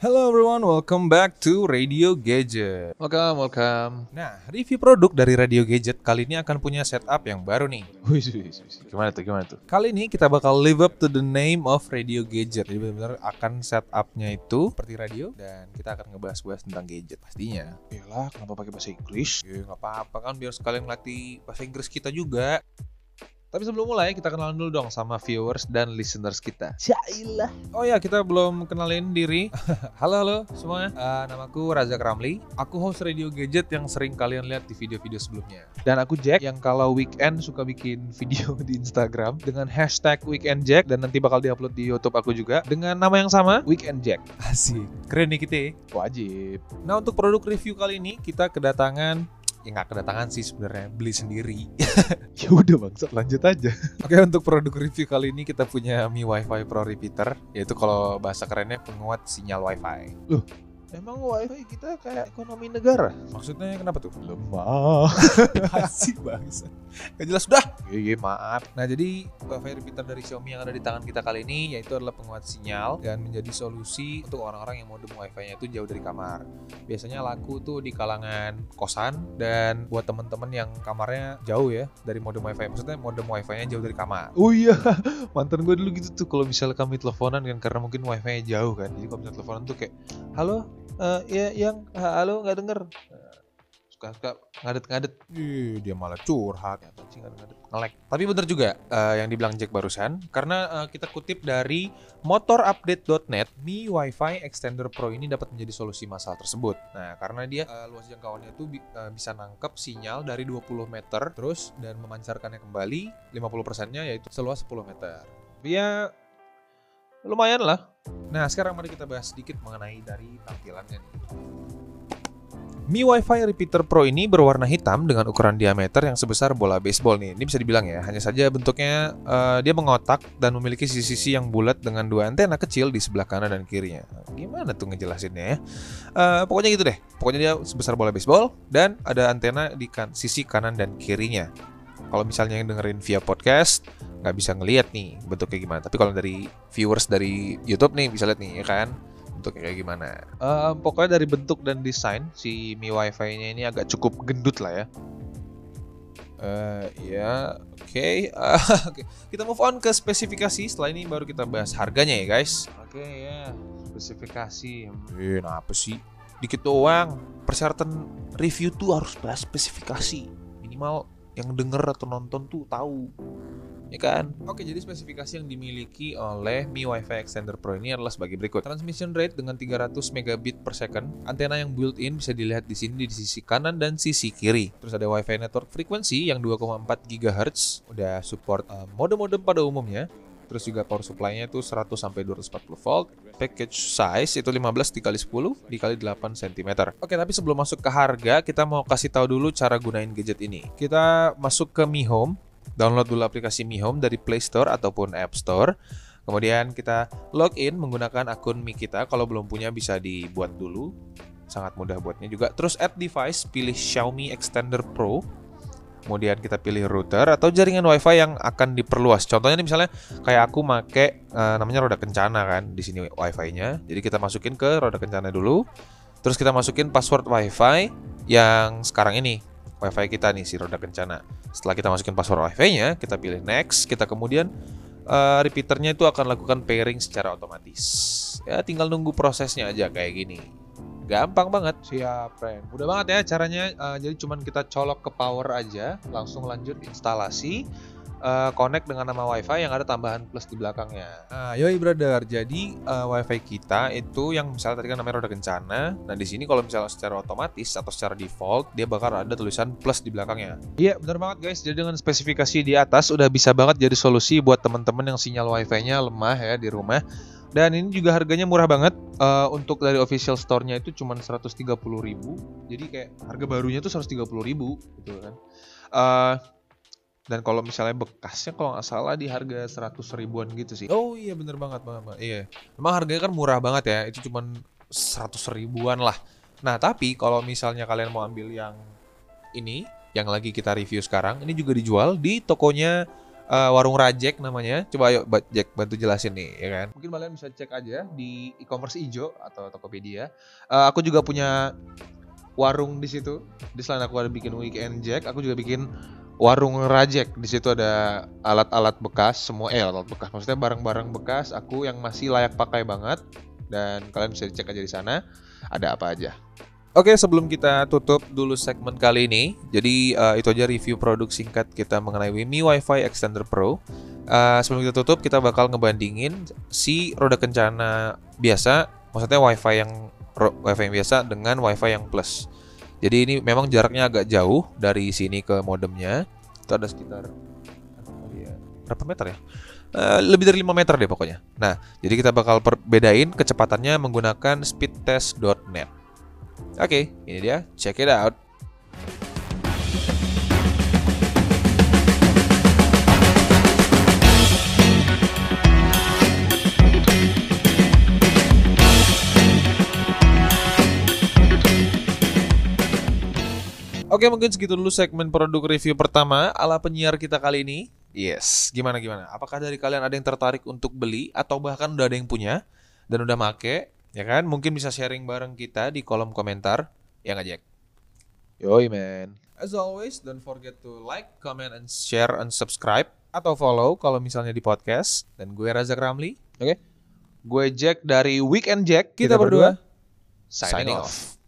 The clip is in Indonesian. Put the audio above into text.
Hello everyone, welcome back to Radio Gadget. Welcome, welcome. Nah, review produk dari Radio Gadget kali ini akan punya setup yang baru nih. Wih, wih, wih, wih. Gimana tuh, gimana tuh? Kali ini kita bakal live up to the name of Radio Gadget. Jadi benar-benar akan setupnya itu seperti radio dan kita akan ngebahas-bahas tentang gadget pastinya. Iyalah, kenapa pakai bahasa Inggris? Ya nggak apa-apa kan biar sekalian ngelatih bahasa Inggris kita juga. Tapi sebelum mulai kita kenalan dulu dong sama viewers dan listeners kita. Jailah. Oh ya kita belum kenalin diri. halo halo semuanya. Uh, namaku Razak Ramli. Aku host Radio Gadget yang sering kalian lihat di video-video sebelumnya. Dan aku Jack yang kalau weekend suka bikin video di Instagram dengan hashtag Weekend Jack dan nanti bakal diupload di YouTube aku juga dengan nama yang sama Weekend Jack. Asik. Keren nih kita. Wajib. Nah untuk produk review kali ini kita kedatangan ya nggak kedatangan sih sebenarnya beli sendiri. Ya udah bangsat, lanjut aja. Oke untuk produk review kali ini kita punya Mi WiFi Pro Repeater yaitu kalau bahasa kerennya penguat sinyal WiFi. Emang wifi kita kayak ekonomi negara? Maksudnya kenapa tuh? Lemah. Asik bangsa. Gak jelas sudah. Iya, maaf. Nah jadi WiFi repeater dari Xiaomi yang ada di tangan kita kali ini yaitu adalah penguat sinyal dan menjadi solusi untuk orang-orang yang modem WiFi-nya itu jauh dari kamar. Biasanya laku tuh di kalangan kosan dan buat temen-temen yang kamarnya jauh ya dari modem WiFi. Maksudnya modem WiFi-nya jauh dari kamar. Oh iya, mantan gue dulu gitu tuh kalau misalnya kami teleponan kan karena mungkin wifi-nya jauh kan. Jadi kalau misalnya teleponan tuh kayak, halo, eh ya yang ha- halo nggak denger. Eh, Suka-suka ngadet-ngadet. Ih, dia malah curhat. Ya, sih ngadet-ngadet. Ngelek. Tapi bener juga eh, yang dibilang Jack barusan karena eh, kita kutip dari motorupdate.net, Mi Wi-Fi Extender Pro ini dapat menjadi solusi masalah tersebut. Nah, karena dia eh, luas jangkauannya itu bi- eh, bisa nangkep sinyal dari 20 meter terus dan memancarkannya kembali 50%-nya yaitu seluas 10 meter. Ya lumayan lah. Nah, sekarang mari kita bahas sedikit mengenai dari tampilannya nih. Mi Wi-Fi Repeater Pro ini berwarna hitam dengan ukuran diameter yang sebesar bola baseball nih. Ini bisa dibilang ya, hanya saja bentuknya eh, dia mengotak dan memiliki sisi-sisi yang bulat dengan dua antena kecil di sebelah kanan dan kirinya. Gimana tuh ngejelasinnya ya? Eh, pokoknya gitu deh. Pokoknya dia sebesar bola baseball dan ada antena di kan- sisi kanan dan kirinya. Kalau misalnya yang dengerin via podcast, nggak bisa ngelihat nih bentuknya gimana. Tapi kalau dari viewers dari YouTube nih bisa lihat nih ya kan bentuknya kayak gimana. Eh, pokoknya dari bentuk dan desain si Mi Wi-Fi-nya ini agak cukup gendut lah ya. Eh ya, oke. Ah, oke. Kita move on ke spesifikasi. Setelah ini baru kita bahas harganya ya guys. Oke ya, spesifikasi. Eh, apa sih? Dikit doang. Persyaratan review tuh harus bahas spesifikasi. Minimal yang denger atau nonton tuh tahu. Ya kan? Oke, jadi spesifikasi yang dimiliki oleh Mi WiFi Extender Pro ini adalah sebagai berikut. Transmission rate dengan 300 megabit per second. Antena yang built-in bisa dilihat di sini di sisi kanan dan sisi kiri. Terus ada WiFi network frequency yang 2,4 GHz. Udah support uh, mode-mode pada umumnya. Terus juga power supply-nya itu 100 sampai 240 volt. Package size itu 15 dikali 10 dikali 8 cm. Oke, tapi sebelum masuk ke harga, kita mau kasih tahu dulu cara gunain gadget ini. Kita masuk ke Mi Home, download dulu aplikasi Mi Home dari Play Store ataupun App Store. Kemudian kita login menggunakan akun Mi kita. Kalau belum punya bisa dibuat dulu. Sangat mudah buatnya juga. Terus add device, pilih Xiaomi Extender Pro. Kemudian kita pilih router atau jaringan WiFi yang akan diperluas. Contohnya nih misalnya kayak aku make eh, namanya roda kencana kan di sini WiFi-nya. Jadi kita masukin ke roda kencana dulu. Terus kita masukin password WiFi yang sekarang ini WiFi kita nih si roda kencana. Setelah kita masukin password WiFi-nya, kita pilih next. Kita kemudian eh, repeaternya itu akan lakukan pairing secara otomatis. Ya tinggal nunggu prosesnya aja kayak gini. Gampang banget. Siap, friend. Mudah banget ya caranya. eh, jadi cuman kita colok ke power aja, langsung lanjut instalasi, eh, connect dengan nama WiFi yang ada tambahan plus di belakangnya. Nah, yoi brother. Jadi eh, WiFi kita itu yang misalnya tadi kan namanya roda kencana. Nah di sini kalau misalnya secara otomatis atau secara default dia bakal ada tulisan plus di belakangnya. Iya, benar banget guys. Jadi dengan spesifikasi di atas udah bisa banget jadi solusi buat teman-teman yang sinyal Wi-Fi-nya lemah ya di rumah. Dan ini juga harganya murah banget. Eh, untuk dari official store-nya itu cuma 130.000. Jadi kayak harga barunya tuh 130.000 gitu kan. Eh, dan kalau misalnya bekasnya kalau nggak salah di harga 100 ribuan gitu sih. Oh iya bener banget, banget, banget. Iya. Memang harganya kan murah banget ya. Itu cuman 100 ribuan lah. Nah tapi kalau misalnya kalian mau ambil yang ini, yang lagi kita review sekarang, ini juga dijual di tokonya uh, warung Rajek namanya. Coba ayo Jack bantu jelasin nih, ya kan? Mungkin kalian bisa cek aja di e-commerce ijo atau Tokopedia. Eh, aku juga punya warung di situ. Di selain aku ada bikin weekend jack, aku juga bikin warung rajek. Di situ ada alat-alat bekas, semua eh alat bekas. Maksudnya barang-barang bekas aku yang masih layak pakai banget. Dan kalian bisa dicek aja di sana. Ada apa aja. Oke, sebelum kita tutup dulu segmen kali ini, jadi uh, itu aja review produk singkat kita mengenai Mi WiFi Extender Pro. Uh, sebelum kita tutup, kita bakal ngebandingin si roda kencana biasa, maksudnya WiFi yang WiFi yang biasa dengan WiFi yang plus. Jadi ini memang jaraknya agak jauh dari sini ke modemnya. Itu ada sekitar berapa meter ya? Eh, lebih dari 5 meter deh pokoknya. Nah, jadi kita bakal perbedain kecepatannya menggunakan speedtest.net. Oke, ini dia. Check it out. Oke, mungkin segitu dulu segmen produk review pertama ala penyiar kita kali ini. Yes, gimana gimana? Apakah dari kalian ada yang tertarik untuk beli atau bahkan udah ada yang punya dan udah make, ya kan? Mungkin bisa sharing bareng kita di kolom komentar. Ya nggak, Jack? Yoi man. As always, don't forget to like, comment, and share, and subscribe atau follow kalau misalnya di podcast. Dan gue Razak Ramli. Gue Jack dari Weekend Jack. Kita, berdua signing signing off. off.